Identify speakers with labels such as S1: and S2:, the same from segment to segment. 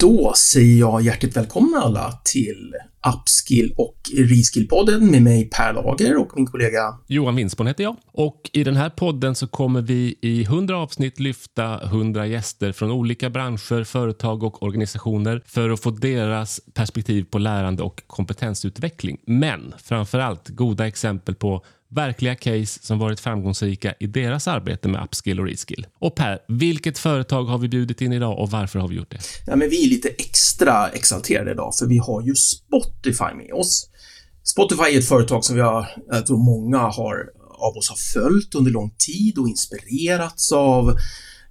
S1: Då säger jag hjärtligt välkomna alla till Upskill och Reskill-podden med mig Per Lager och min kollega
S2: Johan Winsborn heter jag. Och i den här podden så kommer vi i 100 avsnitt lyfta 100 gäster från olika branscher, företag och organisationer för att få deras perspektiv på lärande och kompetensutveckling. Men framför allt goda exempel på verkliga case som varit framgångsrika i deras arbete med upskill och reskill. Och Per, vilket företag har vi bjudit in idag och varför har vi gjort det?
S1: Ja, men vi är lite extra exalterade idag för vi har ju Spotify med oss. Spotify är ett företag som vi har, jag tror många har, av oss har följt under lång tid och inspirerats av.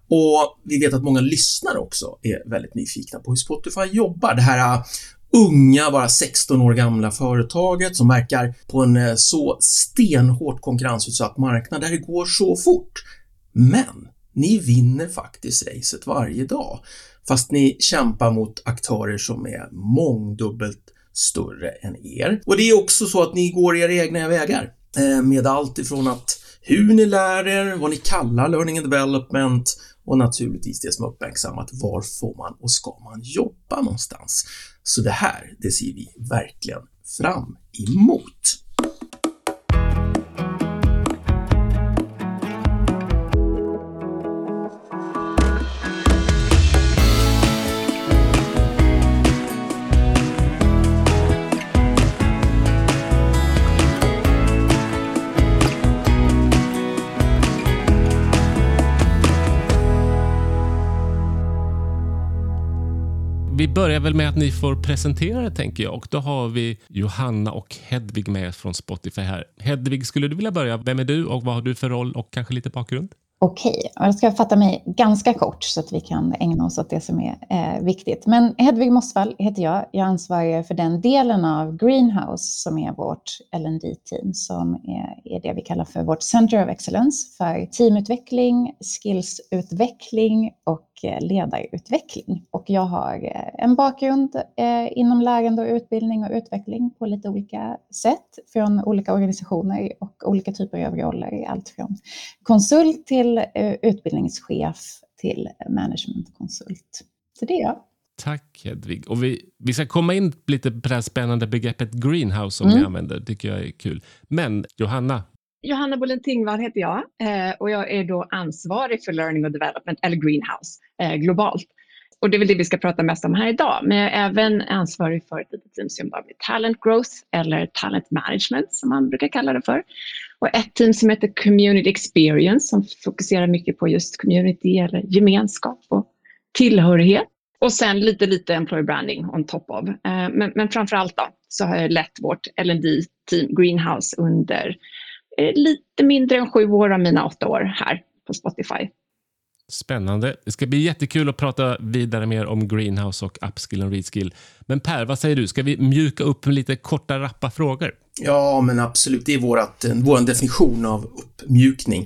S1: Och vi vet att många lyssnare också är väldigt nyfikna på hur Spotify jobbar. Det här unga, bara 16 år gamla företaget som verkar på en eh, så stenhårt konkurrensutsatt marknad där det går så fort. Men ni vinner faktiskt racet varje dag, fast ni kämpar mot aktörer som är mångdubbelt större än er. Och det är också så att ni går era egna vägar eh, med allt ifrån att hur ni lär er, vad ni kallar learning and development och naturligtvis det som är uppmärksammat, var får man och ska man jobba någonstans? Så det här, det ser vi verkligen fram emot.
S2: Börjar väl med att ni får presentera det tänker jag och då har vi Johanna och Hedvig med från Spotify här. Hedvig, skulle du vilja börja? Vem är du och vad har du för roll och kanske lite bakgrund?
S3: Okej, jag ska fatta mig ganska kort så att vi kan ägna oss åt det som är eh, viktigt. Men Hedvig Mossvall heter jag. Jag ansvarar för den delen av Greenhouse som är vårt ld team som är, är, det vi kallar för vårt Center of Excellence för teamutveckling, skillsutveckling och eh, ledarutveckling. Och jag har eh, en bakgrund eh, inom lärande och utbildning och utveckling på lite olika sätt från olika organisationer och olika typer av roller. Allt från konsult till Eh, utbildningschef till managementkonsult. Så det är jag.
S2: Tack Hedvig. Och vi, vi ska komma in lite på det här spännande begreppet greenhouse som mm. ni använder. Det tycker jag är kul. Men Johanna?
S4: Johanna Bolin Tingvall heter jag eh, och jag är då ansvarig för learning och development, eller greenhouse, eh, globalt. Och det är väl det vi ska prata mest om här idag. Men jag är även ansvarig för ett litet team som jobbar med talent growth eller talent management som man brukar kalla det för. Och ett team som heter community experience som fokuserar mycket på just community eller gemenskap och tillhörighet. Och sen lite, lite employer branding on top of. Eh, men, men framför allt då så har jag lett vårt L&D team Greenhouse under eh, lite mindre än sju år av mina åtta år här på Spotify.
S2: Spännande. Det ska bli jättekul att prata vidare mer om greenhouse och upskill och reskill. Men Per, vad säger du? Ska vi mjuka upp med lite korta, rappa frågor?
S1: Ja, men absolut. Det är vårat, eh, vår definition av uppmjukning.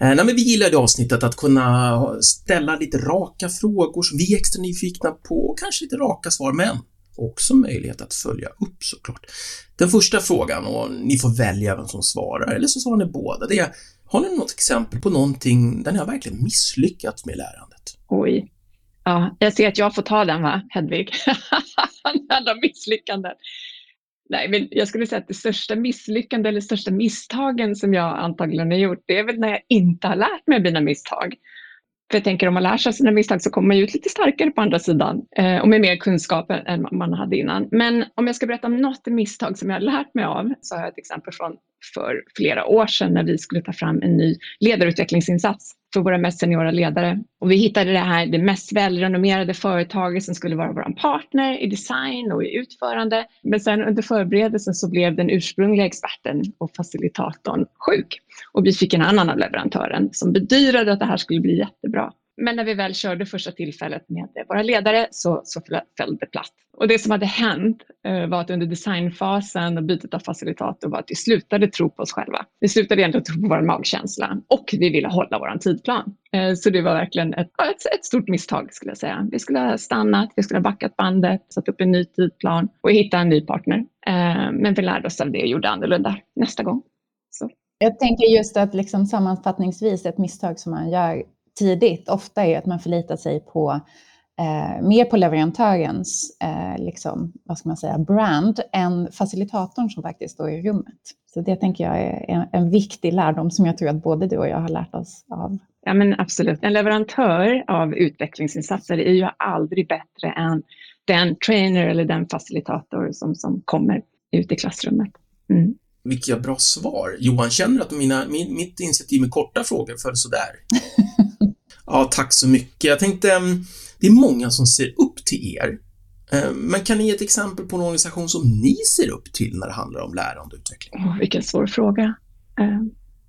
S1: Eh, nej, men vi gillar det avsnittet att kunna ställa lite raka frågor som vi är extra nyfikna på och kanske lite raka svar, men också möjlighet att följa upp såklart. Den första frågan, och ni får välja vem som svarar, eller så svarar ni båda, det är har ni något exempel på någonting där ni har verkligen misslyckats med lärandet?
S4: Oj. Ja, jag ser att jag får ta den va, Hedvig? Alla misslyckanden. Nej, men jag skulle säga att det största misslyckandet eller största misstagen som jag antagligen har gjort, det är väl när jag inte har lärt mig mina misstag. För jag tänker om man lär sig sina misstag så kommer man ut lite starkare på andra sidan eh, och med mer kunskap än man hade innan. Men om jag ska berätta om något misstag som jag har lärt mig av så har jag ett exempel från för flera år sedan när vi skulle ta fram en ny ledarutvecklingsinsats för våra mest seniora ledare. Och vi hittade det här, det mest välrenommerade företaget som skulle vara vår partner i design och i utförande. Men sen under förberedelsen så blev den ursprungliga experten och facilitatorn sjuk. Och vi fick en annan av leverantören som bedyrade att det här skulle bli jättebra. Men när vi väl körde första tillfället med våra ledare så, så föll det platt. Och det som hade hänt eh, var att under designfasen och bytet av facilitator var att vi slutade tro på oss själva. Vi slutade egentligen tro på vår magkänsla och vi ville hålla vår tidplan. Eh, så det var verkligen ett, ett, ett, stort misstag skulle jag säga. Vi skulle ha stannat, vi skulle ha backat bandet, satt upp en ny tidplan och hittat en ny partner. Eh, men vi lärde oss av det och gjorde annorlunda nästa gång. Så.
S3: Jag tänker just att liksom sammanfattningsvis ett misstag som man gör tidigt ofta är att man förlitar sig på eh, mer på leverantörens eh, liksom, vad ska man säga, brand än facilitatorn som faktiskt står i rummet. Så det tänker jag är en, en viktig lärdom som jag tror att både du och jag har lärt oss av.
S4: Ja men absolut. En leverantör av utvecklingsinsatser är ju aldrig bättre än den trainer eller den facilitator som, som kommer ut i klassrummet. Mm.
S1: Vilka bra svar. Johan, känner att mina, min, mitt initiativ med korta frågor föll sådär? ja, tack så mycket. Jag tänkte, mm, det är många som ser upp till er. Eh, men kan ni ge ett exempel på en organisation som ni ser upp till när det handlar om lärande och utveckling?
S4: Oh, vilken svår fråga.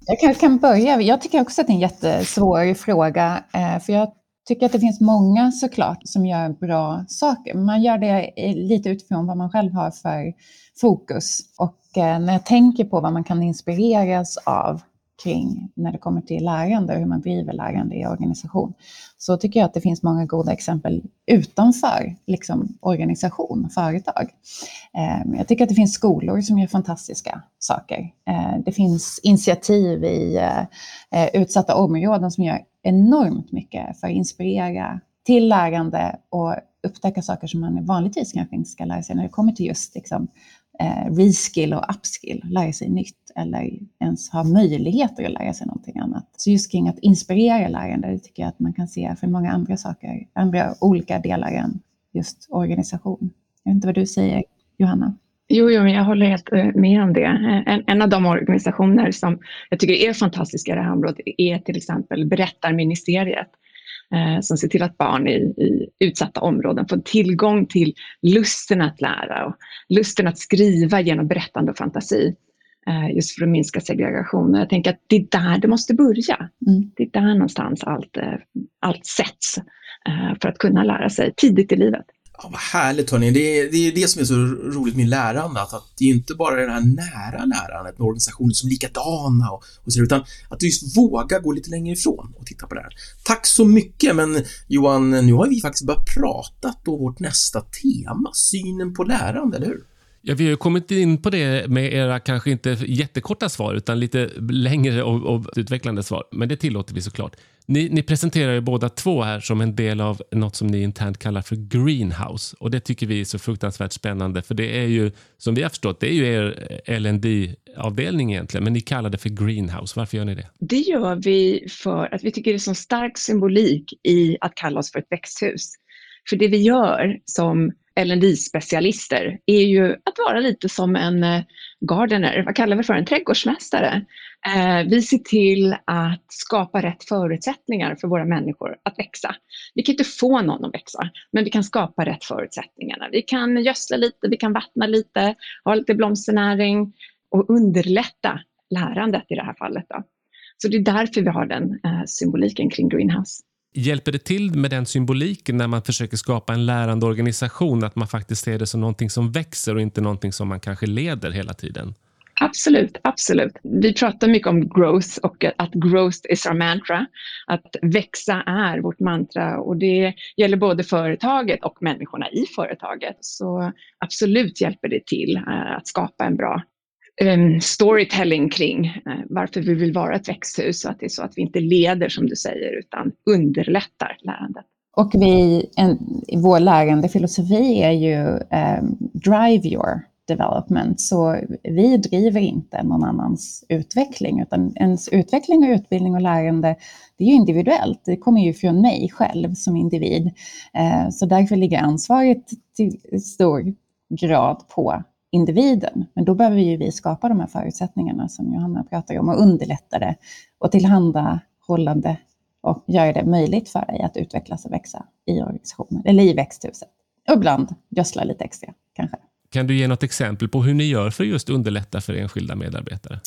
S3: Jag kanske kan börja. Jag tycker också att det är en jättesvår fråga, eh, för jag tycker att det finns många såklart som gör bra saker. Man gör det lite utifrån vad man själv har för fokus. Och eh, när jag tänker på vad man kan inspireras av kring när det kommer till lärande och hur man driver lärande i organisation, så tycker jag att det finns många goda exempel utanför liksom, organisation, företag. Eh, jag tycker att det finns skolor som gör fantastiska saker. Eh, det finns initiativ i eh, utsatta områden som gör enormt mycket för att inspirera till lärande och upptäcka saker som man vanligtvis kanske inte ska lära sig när det kommer till just liksom, eh, Eh, reskill och upskill, lära sig nytt eller ens ha möjligheter att lära sig någonting annat. Så just kring att inspirera lärande, det tycker jag att man kan se för många andra saker, andra olika delar än just organisation. Jag vet inte vad du säger, Johanna?
S4: Jo, jo, jag håller helt eh, med om det. Eh, en, en, av de organisationer som jag tycker är fantastiska i det här området är till exempel Berättarministeriet eh, som ser till att barn i, i, utsatta områden får tillgång till lusten att lära och lusten att skriva genom berättande och fantasi. Eh, just för att minska segregationen. Jag tänker att det är där det måste börja. Mm. Det är där någonstans allt, eh, allt sätts eh, för att kunna lära sig tidigt i livet.
S1: Ja, vad härligt hörni. Det är, det är det som är så roligt med lärande, att, att det är inte bara det här nära lärandet med organisationer som är likadana och, och så, utan att du just vågar gå lite längre ifrån och titta på det här. Tack så mycket, men Johan, nu har vi faktiskt börjat prata om vårt nästa tema, synen på lärande, eller hur?
S2: Ja, vi har kommit in på det med era kanske inte jättekorta svar utan lite längre och, och utvecklande svar. Men det tillåter vi såklart. Ni, ni presenterar ju båda två här som en del av något som ni internt kallar för greenhouse. Och Det tycker vi är så fruktansvärt spännande för det är ju, som vi har förstått, det är ju er eh, lnd avdelning egentligen, men ni kallar det för greenhouse. Varför gör ni det?
S4: Det gör vi för att vi tycker det är så stark symbolik i att kalla oss för ett växthus. För det vi gör som LND-specialister är ju att vara lite som en eh, gardener, vad kallar vi för en trädgårdsmästare. Eh, vi ser till att skapa rätt förutsättningar för våra människor att växa. Vi kan inte få någon att växa, men vi kan skapa rätt förutsättningar. Vi kan gödsla lite, vi kan vattna lite, ha lite blomsternäring och underlätta lärandet i det här fallet. Då. Så det är därför vi har den eh, symboliken kring greenhouse.
S2: Hjälper det till med den symboliken när man försöker skapa en lärande organisation, att man faktiskt ser det som någonting som växer och inte någonting som man kanske leder hela tiden?
S4: Absolut, absolut. Vi pratar mycket om growth och att growth is our mantra. Att växa är vårt mantra och det gäller både företaget och människorna i företaget. Så absolut hjälper det till eh, att skapa en bra Ehm, storytelling kring eh, varför vi vill vara ett växthus så att det är så att vi inte leder som du säger utan underlättar lärandet.
S3: Och vi, en, vår lärandefilosofi är ju um, drive your development. Så vi driver inte någon annans utveckling, utan ens utveckling och utbildning och lärande, det är ju individuellt. Det kommer ju från mig själv som individ. Eh, så därför ligger ansvaret till stor grad på individen. Men då behöver ju vi skapa de här förutsättningarna som Johanna pratar om och underlätta det och tillhandahållande och göra det möjligt för dig att utvecklas och växa i organisationen eller i växthuset. Och ibland gödsla lite extra kanske.
S2: Kan du ge något exempel på hur ni gör för just underlätta för enskilda medarbetare?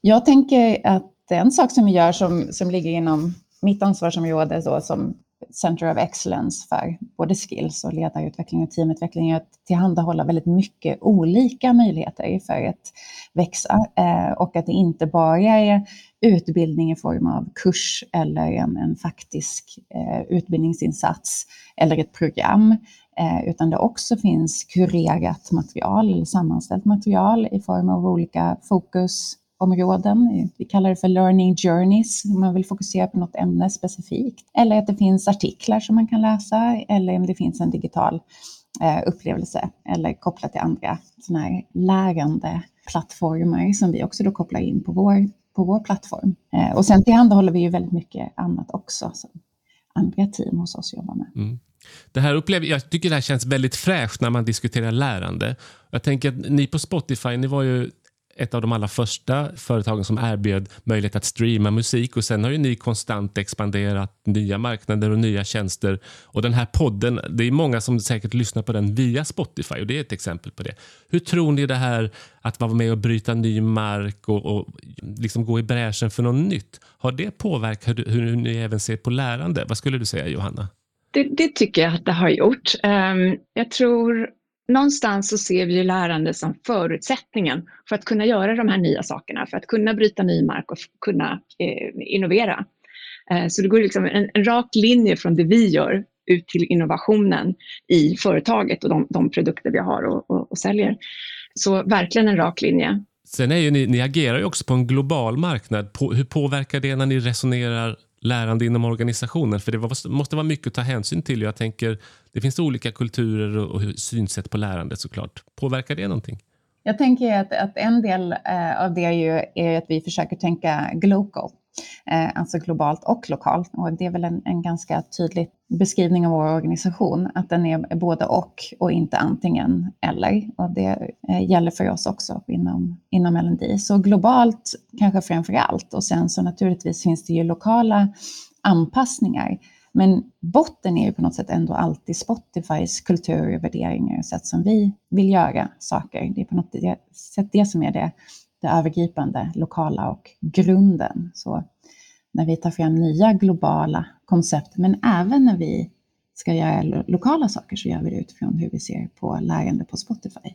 S3: Jag tänker att en sak som vi gör som, som ligger inom mitt ansvarsområde då, som Center of Excellence för både skills och ledarutveckling och teamutveckling är att tillhandahålla väldigt mycket olika möjligheter för att växa eh, och att det inte bara är utbildning i form av kurs eller en, en faktisk eh, utbildningsinsats eller ett program, eh, utan det också finns kurerat material eller sammanställt material i form av olika fokus, områden. Vi kallar det för learning journeys, om man vill fokusera på något ämne specifikt. Eller att det finns artiklar som man kan läsa, eller om det finns en digital eh, upplevelse, eller kopplat till andra sådana här lärande plattformar som vi också då kopplar in på vår, på vår plattform. Eh, och sen tillhandahåller vi ju väldigt mycket annat också som andra team hos oss jobbar med. Mm.
S2: Det här upplever, jag tycker det här känns väldigt fräscht när man diskuterar lärande. Jag tänker att ni på Spotify, ni var ju ett av de allra första företagen som erbjöd möjlighet att streama musik och sen har ju ni konstant expanderat nya marknader och nya tjänster. Och den här podden, det är många som säkert lyssnar på den via Spotify och det är ett exempel på det. Hur tror ni det här att vara med och bryta ny mark och, och liksom gå i bräschen för något nytt, har det påverkat hur, hur ni även ser på lärande? Vad skulle du säga Johanna?
S4: Det, det, tycker jag att det har gjort. Um, jag tror någonstans så ser vi lärande som förutsättningen för att kunna göra de här nya sakerna, för att kunna bryta ny mark och kunna eh, innovera. Eh, så det går liksom en, en, rak linje från det vi gör ut till innovationen i företaget och de, de produkter vi har och, och, och, säljer. Så verkligen en rak linje.
S2: Sen är ju ni, ni agerar ju också på en global marknad. På, hur påverkar det när ni resonerar lärande inom organisationen? För det måste vara mycket att ta hänsyn till. Jag tänker, det finns olika kulturer och, synsätt på lärande såklart. Påverkar det någonting?
S3: Jag tänker att, att en del eh, av det är, ju, är att vi försöker tänka global, Eh, alltså globalt och lokalt. Och det är väl en, en ganska tydlig beskrivning av vår organisation, att den är både och och inte antingen eller. Och det eh, gäller för oss också inom, inom LND. Så globalt kanske framför allt och sen så naturligtvis finns det ju lokala anpassningar. Men botten är ju på något sätt ändå alltid Spotifys kultur, och värderingar och sätt som vi vill göra saker. Det är på något sätt det som är det, det övergripande, lokala och grunden. Så när vi tar fram nya globala koncept, men även när vi ska göra lokala saker så gör vi det utifrån hur vi ser på lärande på Spotify.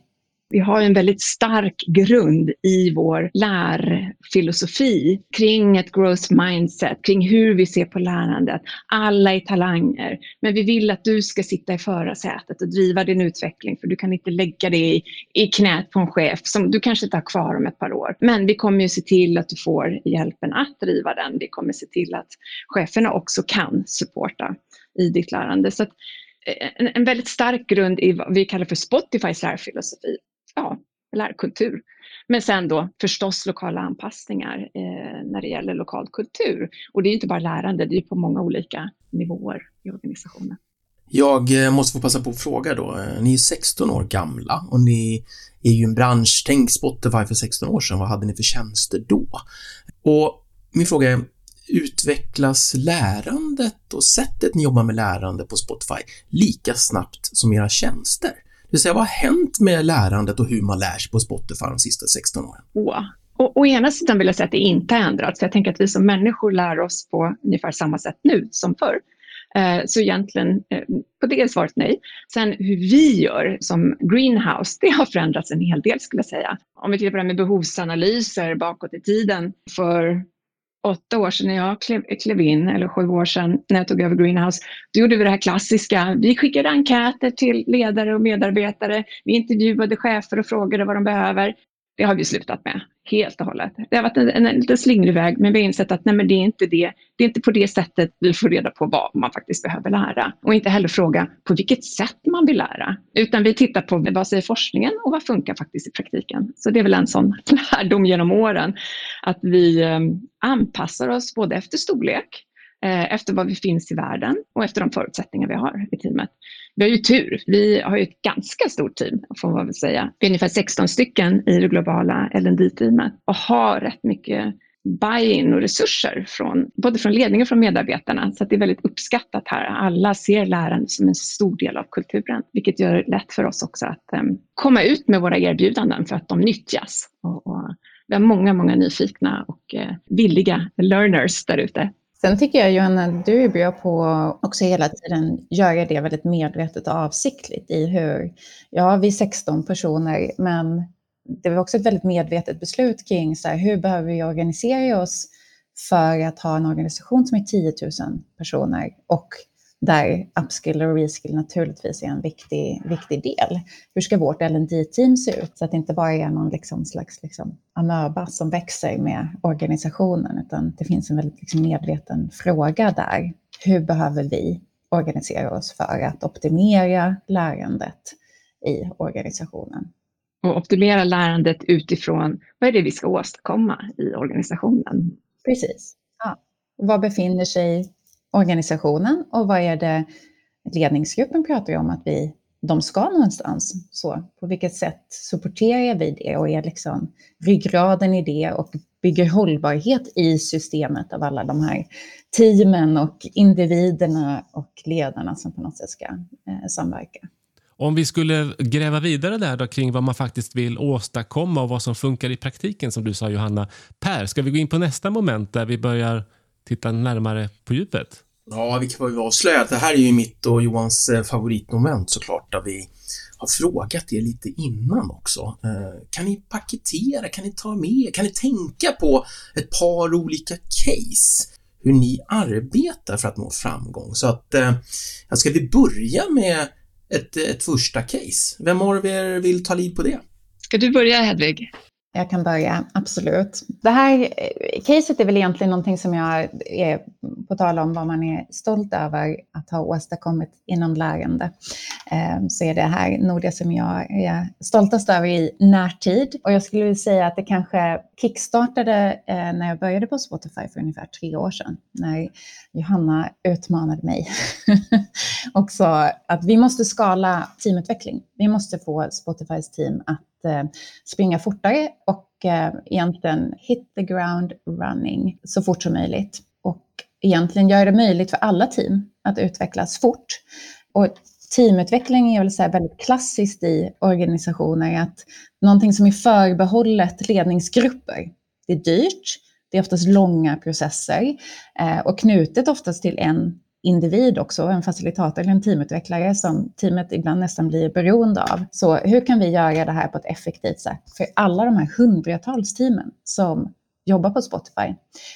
S4: Vi har en väldigt stark grund i vår lärfilosofi kring ett growth mindset, kring hur vi ser på lärandet. Alla är talanger, men vi vill att du ska sitta i förarsätet och driva din utveckling för du kan inte lägga det i, i knät på en chef som du kanske inte har kvar om ett par år. Men vi kommer ju se till att du får hjälpen att driva den. Vi kommer se till att cheferna också kan supporta i ditt lärande. Så eh, en, en, väldigt stark grund i vad vi kallar för Spotifys lärfilosofi ja, lärkultur. Men sen då förstås lokala anpassningar eh, när det gäller lokal kultur. Och det är inte bara lärande, det är på många olika nivåer i organisationen.
S1: Jag eh, måste få passa på att fråga då. Eh, ni är 16 år gamla och ni är ju en bransch. Tänk Spotify för 16 år sedan. Vad hade ni för tjänster då? Och min fråga är, utvecklas lärandet och sättet ni jobbar med lärande på Spotify lika snabbt som era tjänster? Det vill säga, vad har hänt med lärandet och hur man lär sig på Spotify de sista 16 åren?
S4: Oh. Och, å ena sidan vill jag säga att det inte har ändrats. Jag tänker att vi som människor lär oss på ungefär samma sätt nu som förr. Eh, så egentligen, eh, på det är svaret nej. Sen hur vi gör som greenhouse, det har förändrats en hel del skulle jag säga. Om vi tittar på det här med behovsanalyser bakåt i tiden. För åtta år sedan när jag klev, klev, in, eller sju år sedan när jag tog över Greenhouse, då gjorde vi det här klassiska. Vi skickade enkäter till ledare och medarbetare. Vi intervjuade chefer och frågade vad de behöver. Det har vi slutat med helt och hållet. Det har varit en, en, en lite slingrig väg, men vi har insett att nej, men det, är inte det. det är inte på det sättet vi får reda på vad man faktiskt behöver lära. Och inte heller fråga på vilket sätt man vill lära. Utan vi tittar på vad säger forskningen och vad funkar faktiskt i praktiken. Så det är väl en sån lärdom genom åren, att vi ehm, anpassar oss både efter storlek, eh, efter vad vi finns i världen och efter de förutsättningar vi har i teamet. Vi har ju tur. Vi har ju ett ganska stort team, får man väl säga. Vi är ungefär 16 stycken i det globala LND-teamet och har rätt mycket buy-in och resurser från både från ledningen och från medarbetarna. Så det är väldigt uppskattat här. Alla ser lärande som en stor del av kulturen, vilket gör det lätt för oss också att um, komma ut med våra erbjudanden för att de nyttjas. Och, och vi har många, många nyfikna och uh, villiga learners där ute
S3: Sen tycker jag Johanna, du är bra på också hela tiden göra det väldigt medvetet och avsiktligt i hur, ja vi är 16 personer, men det var också ett väldigt medvetet beslut kring så här, hur behöver vi organisera oss för att ha en organisation som är 10 000 personer? Och där upskill och reskill naturligtvis är en viktig, viktig del. Hur ska vårt L&D-team se ut? Så att det inte bara är någon liksom slags liksom amöba som växer med organisationen, utan det finns en väldigt liksom medveten fråga där. Hur behöver vi organisera oss för att optimera lärandet i organisationen?
S4: Och optimera lärandet utifrån vad är det vi ska åstadkomma i organisationen?
S3: Precis. Ja. Var befinner sig organisationen och vad är det ledningsgruppen pratar om att vi, de ska någonstans. Så på vilket sätt supporterar vi det och är liksom ryggraden i det och bygger hållbarhet i systemet av alla de här teamen och individerna och ledarna som på något sätt ska eh, samverka.
S2: Om vi skulle gräva vidare där då kring vad man faktiskt vill åstadkomma och vad som funkar i praktiken som du sa Johanna. Per, ska vi gå in på nästa moment där vi börjar titta närmare på djupet?
S1: Ja, vi kan väl avslöja att det här är ju mitt och Johans eh, favoritmoment såklart, där vi har frågat er lite innan också. Eh, kan ni paketera, kan ni ta med, kan ni tänka på ett par olika case? Hur ni arbetar för att nå framgång. Så att, eh, ska vi börja med ett, ett första case? Vem av er vill ta lid på det?
S4: Ska du börja Hedvig?
S3: Jag kan börja, absolut. Det här eh, caset är väl egentligen någonting som jag är på tal om vad man är stolt över att ha åstadkommit inom lärande. Eh, så är det här nog det som jag är stoltast över i närtid. Och jag skulle vilja säga att det kanske kickstartade eh, när jag började på Spotify för ungefär tre år sedan. När Johanna utmanade mig och sa att vi måste skala teamutveckling. Vi måste få Spotifys team att Eh, springa fortare och eh, egentligen hit the ground running så fort som möjligt. Och egentligen göra det möjligt för alla team att utvecklas fort. Och teamutveckling är väl så väldigt klassiskt i organisationer, att någonting som är förbehållet ledningsgrupper, det är dyrt, det är oftast långa processer eh, och knutet oftast till en individ också, en facilitator eller en teamutvecklare som teamet ibland nästan blir beroende av. Så hur kan vi göra det här på ett effektivt sätt för alla de här hundratals teamen som jobbar på Spotify?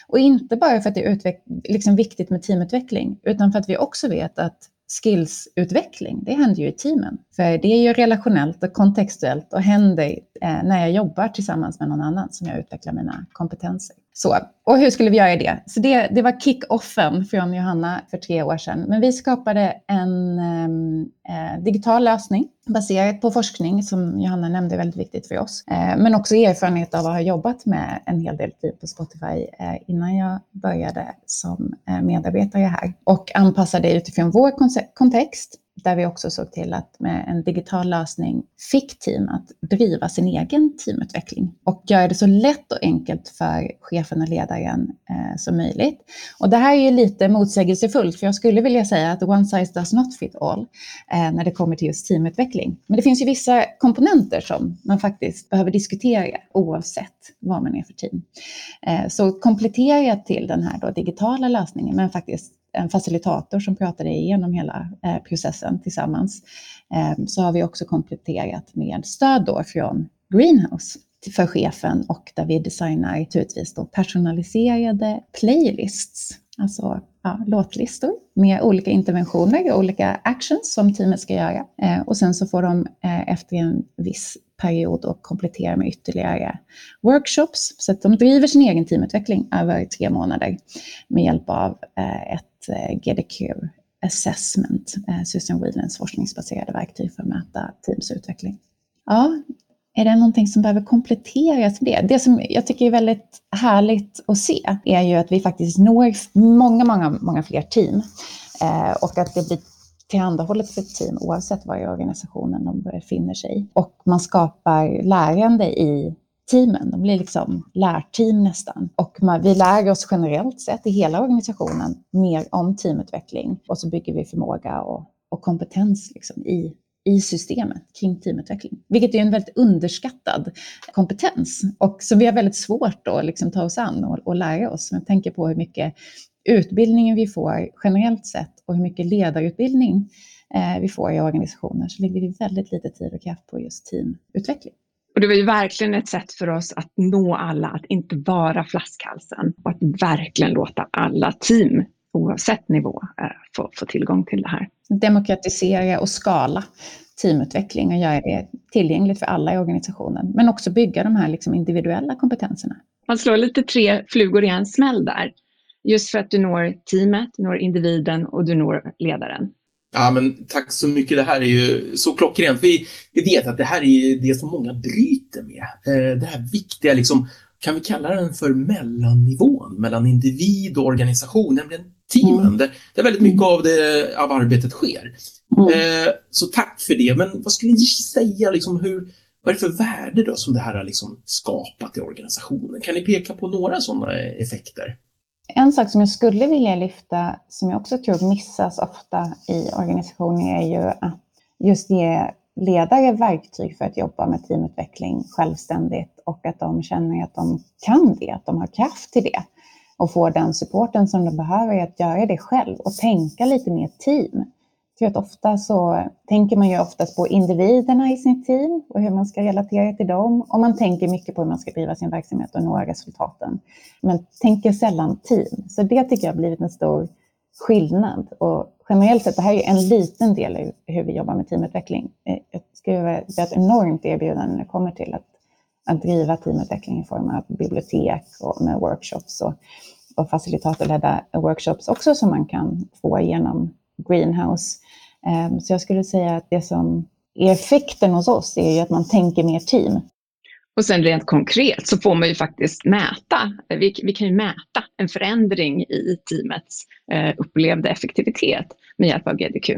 S3: Och inte bara för att det är liksom viktigt med teamutveckling, utan för att vi också vet att skillsutveckling, det händer ju i teamen. För det är ju relationellt och kontextuellt och händer eh, när jag jobbar tillsammans med någon annan som jag utvecklar mina kompetenser. Så, och hur skulle vi göra det? Så det, det var kick-offen från Johanna för tre år sedan. Men vi skapade en ehm, eh, digital lösning baserat på forskning som Johanna nämnde är väldigt viktigt för oss. Eh, men också erfarenhet av att ha jobbat med en hel del tid på Spotify eh, innan jag började som eh, medarbetare här. Och anpassade utifrån vår kontext där vi också såg till att med en digital lösning fick team att driva sin egen teamutveckling och göra det så lätt och enkelt för chefen och ledaren eh, som möjligt. Och det här är ju lite motsägelsefullt, för jag skulle vilja säga att one size does not fit all eh, när det kommer till just teamutveckling. Men det finns ju vissa komponenter som man faktiskt behöver diskutera oavsett vad man är för team. Eh, så komplettera till den här då digitala lösningen, men faktiskt en facilitator som pratade igenom hela eh, processen tillsammans. Eh, så har vi också kompletterat med stöd då från Greenhouse för chefen och där vi designar naturligtvis då personaliserade playlists, alltså ja, låtlistor med olika interventioner och olika actions som teamet ska göra. Eh, och sen så får de eh, efter en viss period och komplettera med ytterligare workshops. Så att de driver sin egen teamutveckling över tre månader med hjälp av eh, ett Eh, GDQ Assessment, eh, Susan Whelans forskningsbaserade verktyg för att mäta teams utveckling. Ja, är det någonting som behöver kompletteras med det? Det som jag tycker är väldigt härligt att se är ju att vi faktiskt når många, många, många fler team eh, och att det blir tillhandahållet för ett team oavsett var i organisationen de befinner sig. Och man skapar lärande i teamen. De blir liksom lärteam nästan. Och man, vi lär oss generellt sett i hela organisationen mer om teamutveckling och så bygger vi förmåga och, och kompetens liksom i, i systemet kring teamutveckling. Vilket är en väldigt underskattad kompetens och som vi har väldigt svårt att liksom ta oss an och, och lära oss. Men tänker på hur mycket utbildningen vi får generellt sett och hur mycket ledarutbildning eh, vi får i organisationer så lägger vi väldigt lite tid och kraft på just teamutveckling.
S4: Och det var ju verkligen ett sätt för oss att nå alla, att inte vara flaskhalsen och att verkligen låta alla team, oavsett nivå, eh, få, få tillgång till det här.
S3: Demokratisera och skala teamutveckling och göra det tillgängligt för alla i organisationen. Men också bygga de här liksom individuella kompetenserna.
S4: Man slår lite tre flugor i en smäll där. Just för att du når teamet, du når individen och du når ledaren.
S1: Ja, men tack så mycket. Det här är ju så klockrent. Vi, vi vet att det här är det som många bryter med. Eh, det här viktiga, liksom, kan vi kalla den för mellannivån mellan individ och organisation, nämligen teamen. Mm. Där, där väldigt mycket av, det, av arbetet sker. Mm. Eh, så tack för det. Men vad skulle ni säga, liksom, hur, vad är det för värde då som det här har liksom skapat i organisationen? Kan ni peka på några sådana effekter?
S3: En sak som jag skulle vilja lyfta, som jag också tror missas ofta i organisationer, är ju att just ge ledare verktyg för att jobba med teamutveckling självständigt och att de känner att de kan det, att de har kraft till det och får den supporten som de behöver att göra det själv och tänka lite mer team För att ofta så tänker man ju oftast på individerna i sitt team och hur man ska relatera till dem. Och man tänker mycket på hur man ska driva sin verksamhet och nå resultaten. Men tänker sällan team. Så det tycker jag har blivit en stor skillnad. Och generellt sett, det här är en liten del i hur vi jobbar med teamutveckling. Eh, jag skulle det är ett enormt erbjudande när det kommer till att, att driva teamutveckling i form av bibliotek och med workshops och, och facilitatorledda workshops också som man kan få genom greenhouse. Ehm, så jag skulle säga att det som är effekten hos oss är ju att man tänker mer team.
S4: Och sen rent konkret så får man ju faktiskt mäta. Vi, vi kan ju mäta en förändring i teamets eh, upplevda effektivitet med hjälp av GDQ.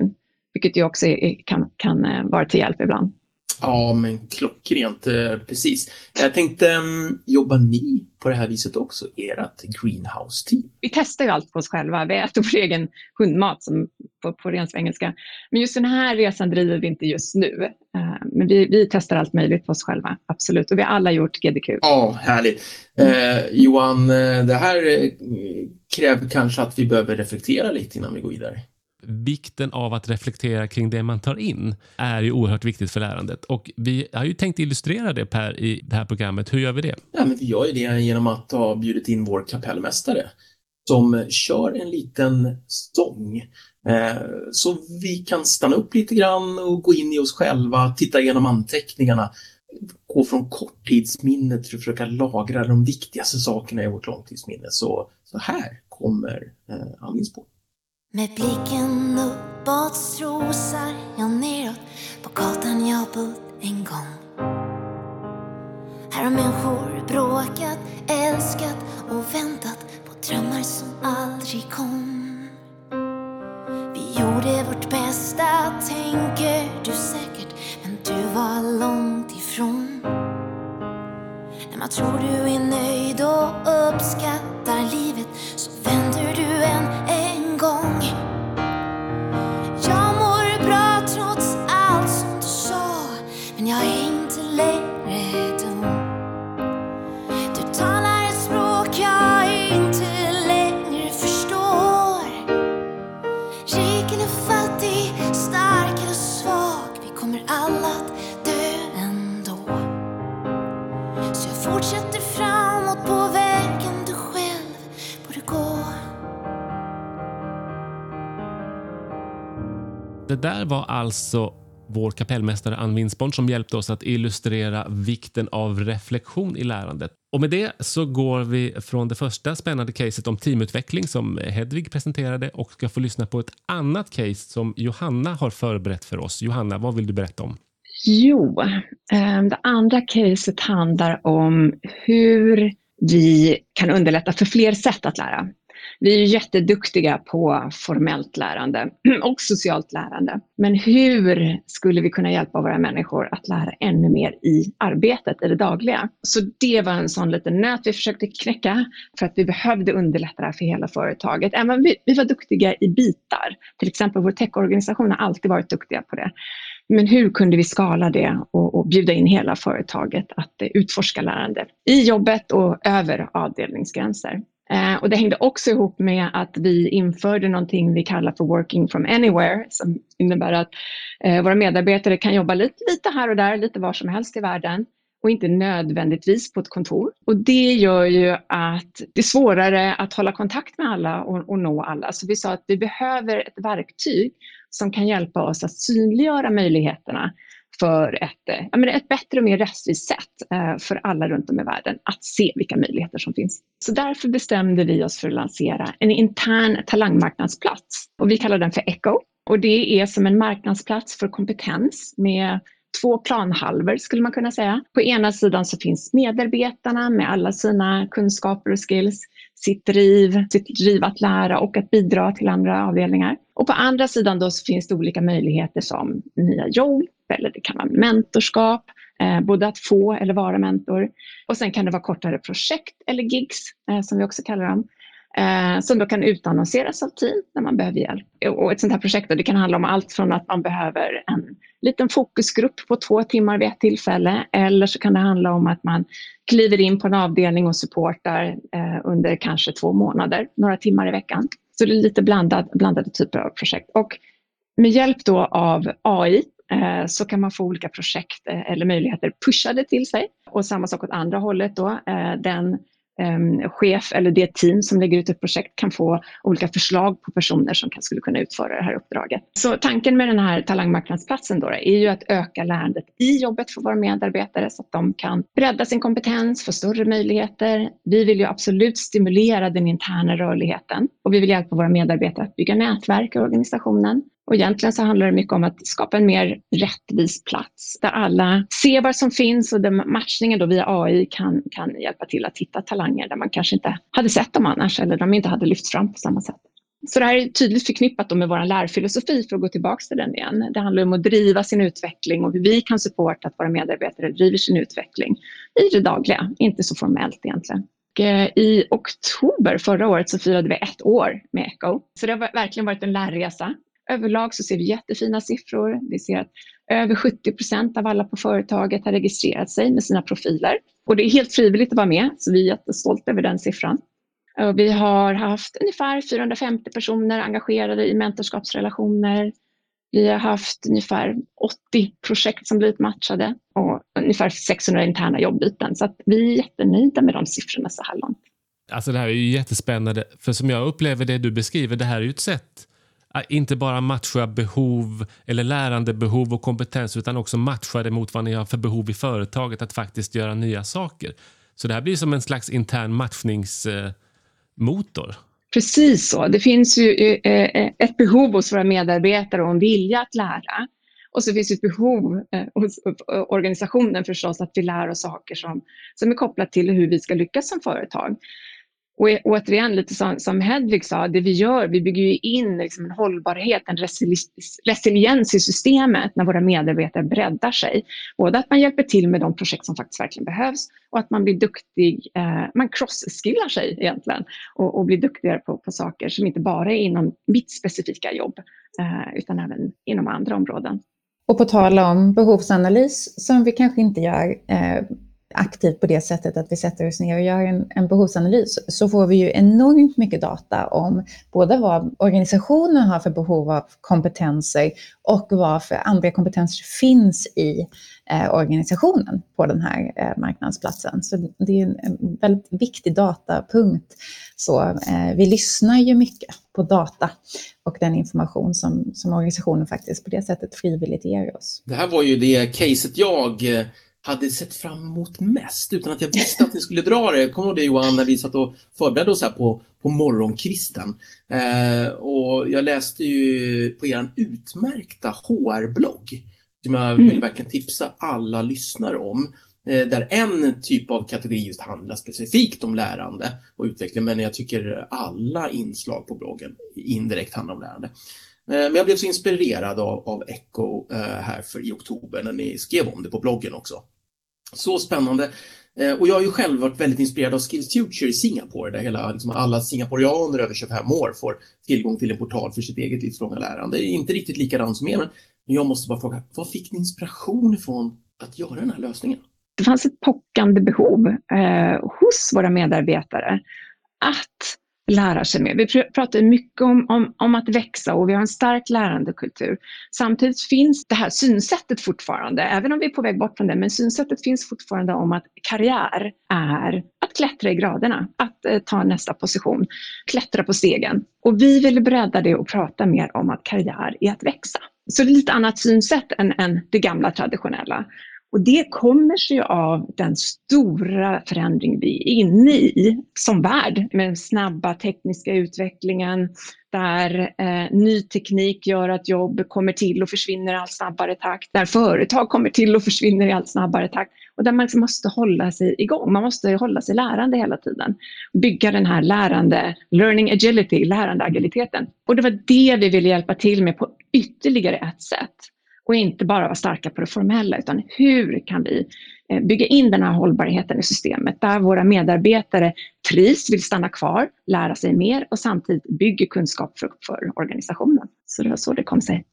S4: Vilket ju också är, kan, kan eh, vara till hjälp ibland.
S1: Ja, men klockrent. Eh, precis. Jag tänkte, um, jobbar ni på det här viset också, ert greenhouse-team?
S4: Vi testar ju allt på oss själva. Vi äter vår egen hundmat som på, på ren svengelska. Men just den här resan driver vi inte just nu. Uh, men vi, vi testar allt möjligt på oss själva, absolut. Och vi har alla gjort GDQ.
S1: Ja, härligt. Eh, Johan, det här kräver kanske att vi behöver reflektera lite innan vi går vidare
S2: vikten av att reflektera kring det man tar in är ju oerhört viktigt för lärandet. Och vi har ju tänkt illustrera det Per i det här programmet. Hur gör vi det?
S1: Ja, men vi gör ju det genom att ha bjudit in vår kapellmästare som kör en liten sång eh, så vi kan stanna upp lite grann och gå in i oss själva, titta igenom anteckningarna, gå från korttidsminnet till att försöka lagra de viktigaste sakerna i vårt långtidsminne. Så, så här kommer eh, andningsspåret. Med blicken uppåt strosar jag neråt på gatan jag bott en gång. Här har människor bråkat, älskat och väntat på drömmar som aldrig kom. Vi gjorde vårt bästa, tänker du säkert, men du var långt ifrån. När man tror du är nöjd och uppskattar livet
S2: Det där var alltså vår kapellmästare Ann Winsborn som hjälpte oss att illustrera vikten av reflektion i lärandet. Och med det så går vi från det första spännande caset om teamutveckling som Hedvig presenterade och ska få lyssna på ett annat case som Johanna har förberett för oss. Johanna, vad vill du berätta om?
S4: Jo, ehm, det andra caset handlar om hur vi kan underlätta för fler sätt att lära. Vi är jätteduktiga på formellt lärande och socialt lärande. Men hur skulle vi kunna hjälpa våra människor att lära ännu mer i arbetet, i det dagliga? Så det var en sån liten nöt vi försökte knäcka för att vi behövde underlätta det här för hela företaget. Även vi, vi var duktiga i bitar. Till exempel vår techorganisation har alltid varit duktiga på det. Men hur kunde vi skala det och, och bjuda in hela företaget att utforska lärande i jobbet och över avdelningsgränser? Eh, och det hängde också ihop med att vi införde någonting vi kallar för working from anywhere som innebär att eh, våra medarbetare kan jobba lite, lite här och där, lite var som helst i världen och inte nödvändigtvis på ett kontor. Och det gör ju att det är svårare att hålla kontakt med alla och, och nå alla. Så vi sa att vi behöver ett verktyg som kan hjälpa oss att synliggöra möjligheterna för ett, eh, menar, ett bättre och mer rättvist sätt eh, för alla runt om i världen att se vilka möjligheter som finns. Så därför bestämde vi oss för att lansera en intern talangmarknadsplats och vi kallar den för ECHO. Och det är som en marknadsplats för kompetens med två planhalvor skulle man kunna säga. På ena sidan så finns medarbetarna med alla sina kunskaper och skills, sitt driv, sitt driv att lära och att bidra till andra avdelningar. Och på andra sidan då så finns det olika möjligheter som nya jobb eller det kan vara mentorskap, eh, både att få eller vara mentor. Och sen kan det vara kortare projekt eller gigs eh, som vi också kallar dem eh, som då kan utannonseras av team när man behöver hjälp. Och ett sånt här projekt det kan handla om allt från att man behöver en liten fokusgrupp på två timmar vid ett tillfälle eller så kan det handla om att man kliver in på en avdelning och supportar eh, under kanske två månader, några timmar i veckan. Så det är lite blandad, blandade typer av projekt. Och med hjälp då av AI Eh, så kan man få olika projekt eh, eller möjligheter pushade till sig. Och samma sak åt andra hållet då. Eh, den ehm, chef eller det team som lägger ut ett projekt kan få olika förslag på personer som kan, skulle kunna utföra det här uppdraget. Så tanken med den här talangmarknadsplatsen då är ju att öka lärandet i jobbet för våra medarbetare så att de kan bredda sin kompetens, få större möjligheter. Vi vill ju absolut stimulera den interna rörligheten och vi vill hjälpa våra medarbetare att bygga nätverk i organisationen. Och egentligen så handlar det mycket om att skapa en mer rättvis plats där alla ser vad som finns och där matchningen då via AI kan, kan hjälpa till att hitta talanger där man kanske inte hade sett dem annars eller de inte hade lyfts fram på samma sätt. Så det här är tydligt förknippat med vår lärfilosofi för att gå tillbaka till den igen. Det handlar om att driva sin utveckling och hur vi kan supporta att våra medarbetare driver sin utveckling i det dagliga, inte så formellt egentligen. Eh, I oktober förra året så firade vi ett år med Echo. Så det har verkligen varit en lärresa överlag så ser vi jättefina siffror. Vi ser att över 70 procent av alla på företaget har registrerat sig med sina profiler. Och det är helt frivilligt att vara med, så vi är jättestolta över den siffran. Och vi har haft ungefär 450 personer engagerade i mentorskapsrelationer. Vi har haft ungefär 80 projekt som blivit matchade och ungefär 600 interna jobbyten. Så att vi är jättenöjda med de siffrorna så här långt.
S2: Alltså det här är ju jättespännande, för som jag upplever det du beskriver, det här är ju ett sätt inte bara matcha behov eller lärandebehov och kompetens utan också matcha det mot vad ni har för behov i företaget att faktiskt göra nya saker. Så det här blir som en slags intern matchningsmotor.
S4: Precis så. Det finns ju eh, ett behov hos våra medarbetare och en vilja att lära. Och så finns det ett behov eh, hos eh, organisationen förstås att vi lär oss saker som, som är kopplat till hur vi ska lyckas som företag. Och återigen, lite som, som Hedvig sa, det vi gör, vi bygger ju in liksom en hållbarhet, en resiliens i systemet när våra medarbetare breddar sig. Både att man hjälper till med de projekt som faktiskt verkligen behövs och att man blir duktig, eh, man cross-skillar sig egentligen och, och blir duktigare på, på saker som inte bara är inom mitt specifika jobb eh, utan även inom andra områden.
S3: Och på tal om behovsanalys som vi kanske inte gör eh, aktivt på det sättet att vi sätter oss ner och gör en, en behovsanalys så får vi ju enormt mycket data om både vad organisationen har för behov av kompetenser och vad för andra kompetenser finns i eh, organisationen på den här eh, marknadsplatsen. Så det är en, en väldigt viktig datapunkt. Så eh, vi lyssnar ju mycket på data och den information som, som organisationen faktiskt på det sättet frivilligt ger oss.
S1: Det här var ju det caset jag eh, hade sett fram emot mest utan att jag visste att ni skulle dra det. Kommer du det Johan, när vi satt och förberedde oss här på, på morgonkvisten? Eh, och jag läste ju på er utmärkta HR-blogg som jag vill mm. verkligen tipsa alla lyssnare om. Eh, där en typ av kategori just handlar specifikt om lärande och utveckling, men jag tycker alla inslag på bloggen indirekt handlar om lärande. Eh, men jag blev så inspirerad av, av Echo eh, här för i oktober när ni skrev om det på bloggen också. Så spännande. Eh, och jag har ju själv varit väldigt inspirerad av Skills Future i Singapore där hela, liksom alla singaporianer över 25 år får tillgång till en portal för sitt eget livslånga lärande. Det är inte riktigt likadant som er, men jag måste bara fråga, var fick ni inspiration ifrån att göra den här lösningen?
S4: Det fanns ett pockande behov eh, hos våra medarbetare att lära sig mer. Vi pratar mycket om, om, om att växa och vi har en stark lärandekultur. Samtidigt finns det här synsättet fortfarande, även om vi är på väg bort från det, men synsättet finns fortfarande om att karriär är att klättra i graderna, att eh, ta nästa position, klättra på stegen. Och vi vill bredda det och prata mer om att karriär är att växa. Så det är lite annat synsätt än, än det gamla traditionella. Och det kommer sig av den stora förändring vi är inne i som värld med den snabba tekniska utvecklingen där eh, ny teknik gör att jobb kommer till och försvinner i allt snabbare takt, där företag kommer till och försvinner i allt snabbare takt och där man liksom måste hålla sig igång. Man måste hålla sig lärande hela tiden. Bygga den här lärande, learning agility, lärande agiliteten. Och det var det vi ville hjälpa till med på ytterligare ett sätt och inte bara vara starka på det formella, utan hur kan vi eh, bygga in den här hållbarheten i systemet där våra medarbetare trivs, vill stanna kvar, lära sig mer och samtidigt bygger kunskap för, för organisationen. Så det var så det kom sig.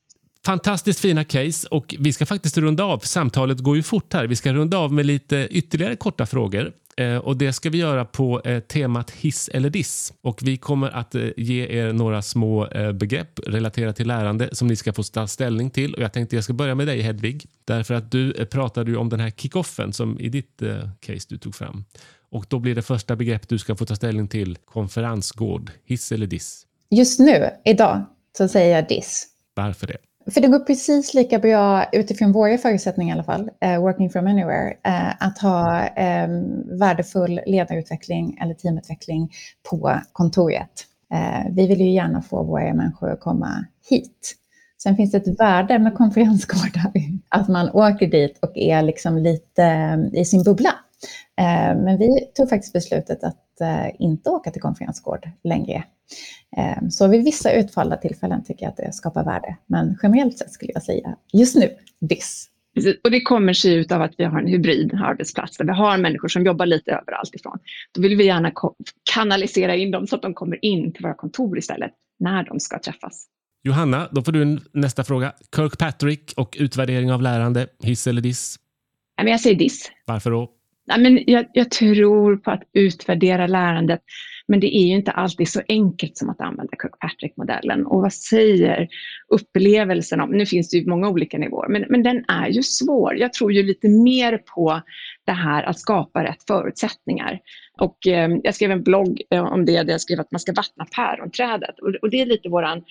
S2: Fantastiskt fina case och vi ska faktiskt runda av. Samtalet går ju fort här. Vi ska runda av med lite ytterligare korta frågor. Eh, och Det ska vi göra på eh, temat hiss eller diss. Och Vi kommer att eh, ge er några små begrepp relaterade till lärande som ni ska få ta ställning till. Och Jag tänkte jag ska börja med dig Hedvig. Därför att du pratade ju om den här kickoffen som i ditt case du tog fram. Och Då blir det första begrepp du ska få ta ställning till konferensgård. Hiss eller diss?
S3: Just nu, idag, så säger jag diss.
S2: Varför det?
S3: För det går precis lika bra utifrån våra förutsättningar i alla fall, uh, working from anywhere, uh, att ha um, värdefull ledarutveckling eller teamutveckling på kontoret. Uh, vi vill ju gärna få våra människor att komma hit. Sen finns det ett värde med konferensgårdar, att man åker dit och är liksom lite um, i sin bubbla. Men vi tog faktiskt beslutet att inte åka till konferensgård längre så vid vissa utvalda tillfällen tycker jag att det skapar värde. Men generellt sett skulle jag säga just nu, this.
S4: Och det kommer sig ut av att vi har en hybrid arbetsplats där vi har människor som jobbar lite överallt ifrån. Då vill vi gärna kanalisera in dem så att de kommer in till våra kontor istället när de ska träffas.
S2: Johanna, då får du nästa fråga. Kirkpatrick och utvärdering av lärande, hiss eller diss?
S4: Jag säger diss.
S2: Varför då?
S4: Jag, jag tror på att utvärdera lärandet men det är ju inte alltid så enkelt som att använda Kirkpatrick-modellen. Och vad säger upplevelsen om, nu finns det ju många olika nivåer, men, men den är ju svår. Jag tror ju lite mer på det här att skapa rätt förutsättningar. Och eh, jag skrev en blogg eh, om det där jag skrev att man ska vattna päronträdet. Och, och det är lite våran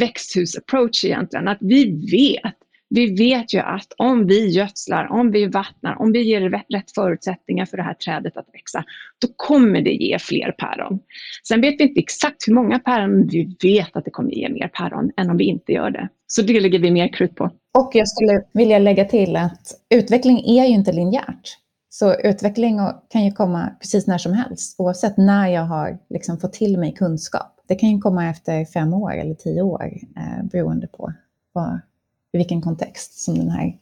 S4: växthus-approach egentligen, att vi vet vi vet ju att om vi gödslar, om vi vattnar, om vi ger rätt förutsättningar för det här trädet att växa, då kommer det ge fler päron. Sen vet vi inte exakt hur många päron, men vi vet att det kommer ge mer päron än om vi inte gör det. Så det lägger vi mer krut på.
S3: Och jag skulle vilja lägga till att utveckling är ju inte linjärt. Så utveckling kan ju komma precis när som helst, oavsett när jag har liksom fått till mig kunskap. Det kan ju komma efter fem år eller tio år, eh, beroende på vad, i vilken kontext som den här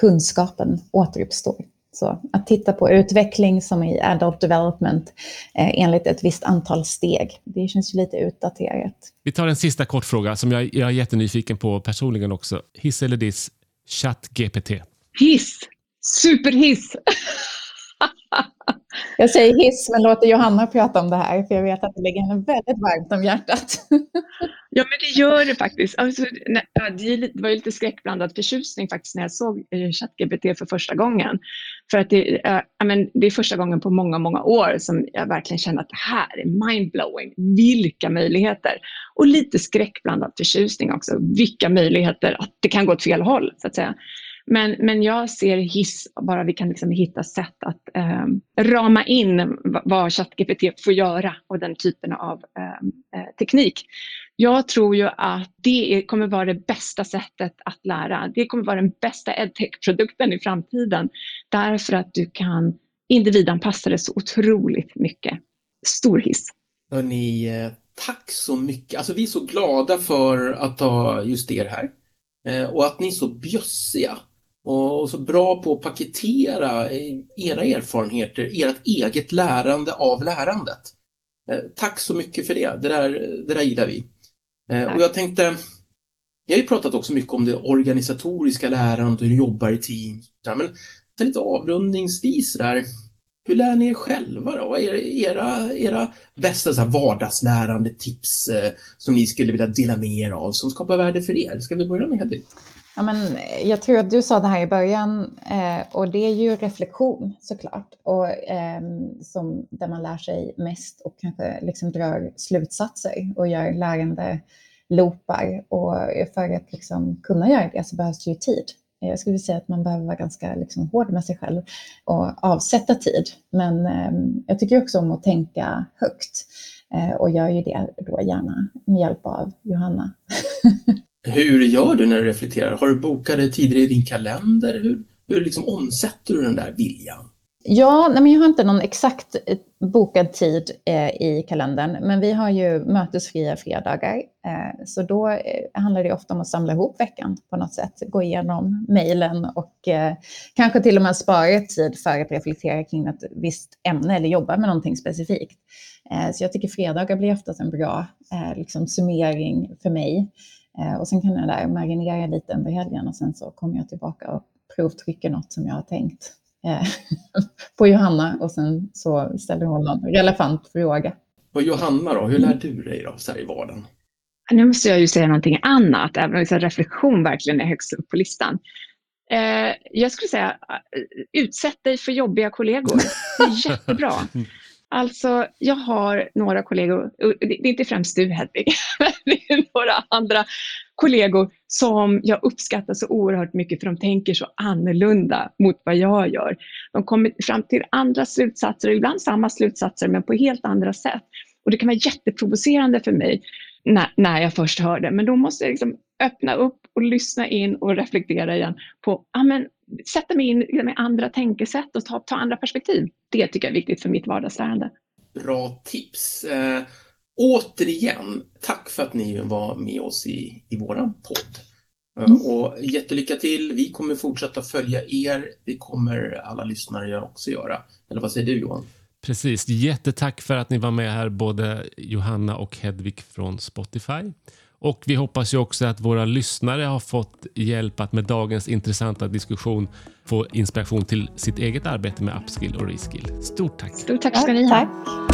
S3: kunskapen återuppstår. Så att titta på utveckling som i adult development eh, enligt ett visst antal steg, det känns ju lite utdaterat.
S2: Vi tar en sista kort fråga som jag, jag är jättenyfiken på personligen också. Hiss eller diss, ChatGPT?
S4: Hiss! Superhiss!
S3: Jag säger hiss, men låter Johanna prata om det här, för jag vet att det ligger henne väldigt varmt om hjärtat.
S4: Ja, men det gör det faktiskt. Alltså, det var ju lite skräckblandad förtjusning faktiskt när jag såg eh, ChatGPT för första gången. För att det, äh, men det är första gången på många, många år som jag verkligen känner att det här är mindblowing. Vilka möjligheter! Och lite skräckblandad förtjusning också. Vilka möjligheter att det kan gå åt fel håll, så att säga. Men, men jag ser hiss, bara vi kan liksom hitta sätt att eh, rama in vad ChatGPT får göra och den typen av ehm, eh, teknik. Jag tror ju att det kommer vara det bästa sättet att lära. Det kommer vara den bästa edtech-produkten i framtiden därför att du kan individanpassa det så otroligt mycket. Stor hiss.
S1: Hörrni, eh, tack så mycket. Alltså vi är så glada för att ha just er här eh, och att ni är så bjössiga och så bra på att paketera era erfarenheter, ert eget lärande av lärandet. Eh, tack så mycket för det, det där, det där gillar vi. Eh, och jag tänkte, jag har ju pratat också mycket om det organisatoriska lärandet och hur du jobbar i team. Men lite avrundningsvis där, hur lär ni er själva då? Vad är era, era bästa så här, vardagslärande tips eh, som ni skulle vilja dela med er av som skapar värde för er? Ska vi börja med Hedvig?
S3: Ja, men eh, jag tror att du sa det här i början eh, och det är ju reflektion såklart. Och, eh, som, där man lär sig mest och kanske liksom drar slutsatser och gör lärande loopar. Och för att liksom kunna göra det så behövs det ju tid. Jag skulle säga att man behöver vara ganska liksom hård med sig själv och avsätta tid. Men eh, jag tycker också om att tänka högt eh, och gör ju det då gärna med hjälp av Johanna.
S1: Hur gör du när du reflekterar? Har du bokade tider i din kalender? Hur, hur liksom omsätter du den där viljan?
S3: Ja, nej men jag har inte någon exakt eh, bokad tid eh, i kalendern, men vi har ju mötesfria fredagar. Eh, så då eh, handlar det ofta om att samla ihop veckan på något sätt, gå igenom mejlen och eh, kanske till och med spara tid för att reflektera kring ett visst ämne eller jobba med någonting specifikt. Eh, så jag tycker fredagar blir oftast en bra eh, liksom, summering för mig och sen kan jag där marinera lite under helgen och sen så kommer jag tillbaka och provtrycker något som jag har tänkt Eh, på Johanna och sen så ställer hon någon relevant fråga.
S1: Och Johanna då, hur lär du dig då, så här i vardagen?
S4: Nu måste jag ju säga någonting annat, även om reflektion verkligen är högst upp på listan. Eh, jag skulle säga, eh, utsätt dig för jobbiga kollegor. Det är jättebra. Alltså, jag har några kollegor, det är inte främst du Hedvig, men det är några andra kollegor som jag uppskattar så oerhört mycket för de tänker så annorlunda mot vad jag gör. De kommer fram till andra slutsatser, ibland samma slutsatser men på helt andra sätt. Och det kan vara jätteprovocerande för mig när, när jag först hör det, men då måste jag liksom öppna upp och lyssna in och reflektera igen på, ja men sätta mig in med andra tänkesätt och ta, ta andra perspektiv. Det tycker jag är viktigt för mitt vardagslärande.
S1: Bra tips. Eh, återigen, tack för att ni var med oss i, i våran podd. Eh, mm. Och jättelycka till. Vi kommer fortsätta följa er. Det kommer alla lyssnare också göra. Eller vad säger du Johan?
S2: Precis. Jättetack för att ni var med här, både Johanna och Hedvig från Spotify. Och Vi hoppas ju också att våra lyssnare har fått hjälp att med dagens intressanta diskussion få inspiration till sitt eget arbete med upskill och reskill. Stort tack!
S4: Stort tack ska ni ha!
S3: Tack.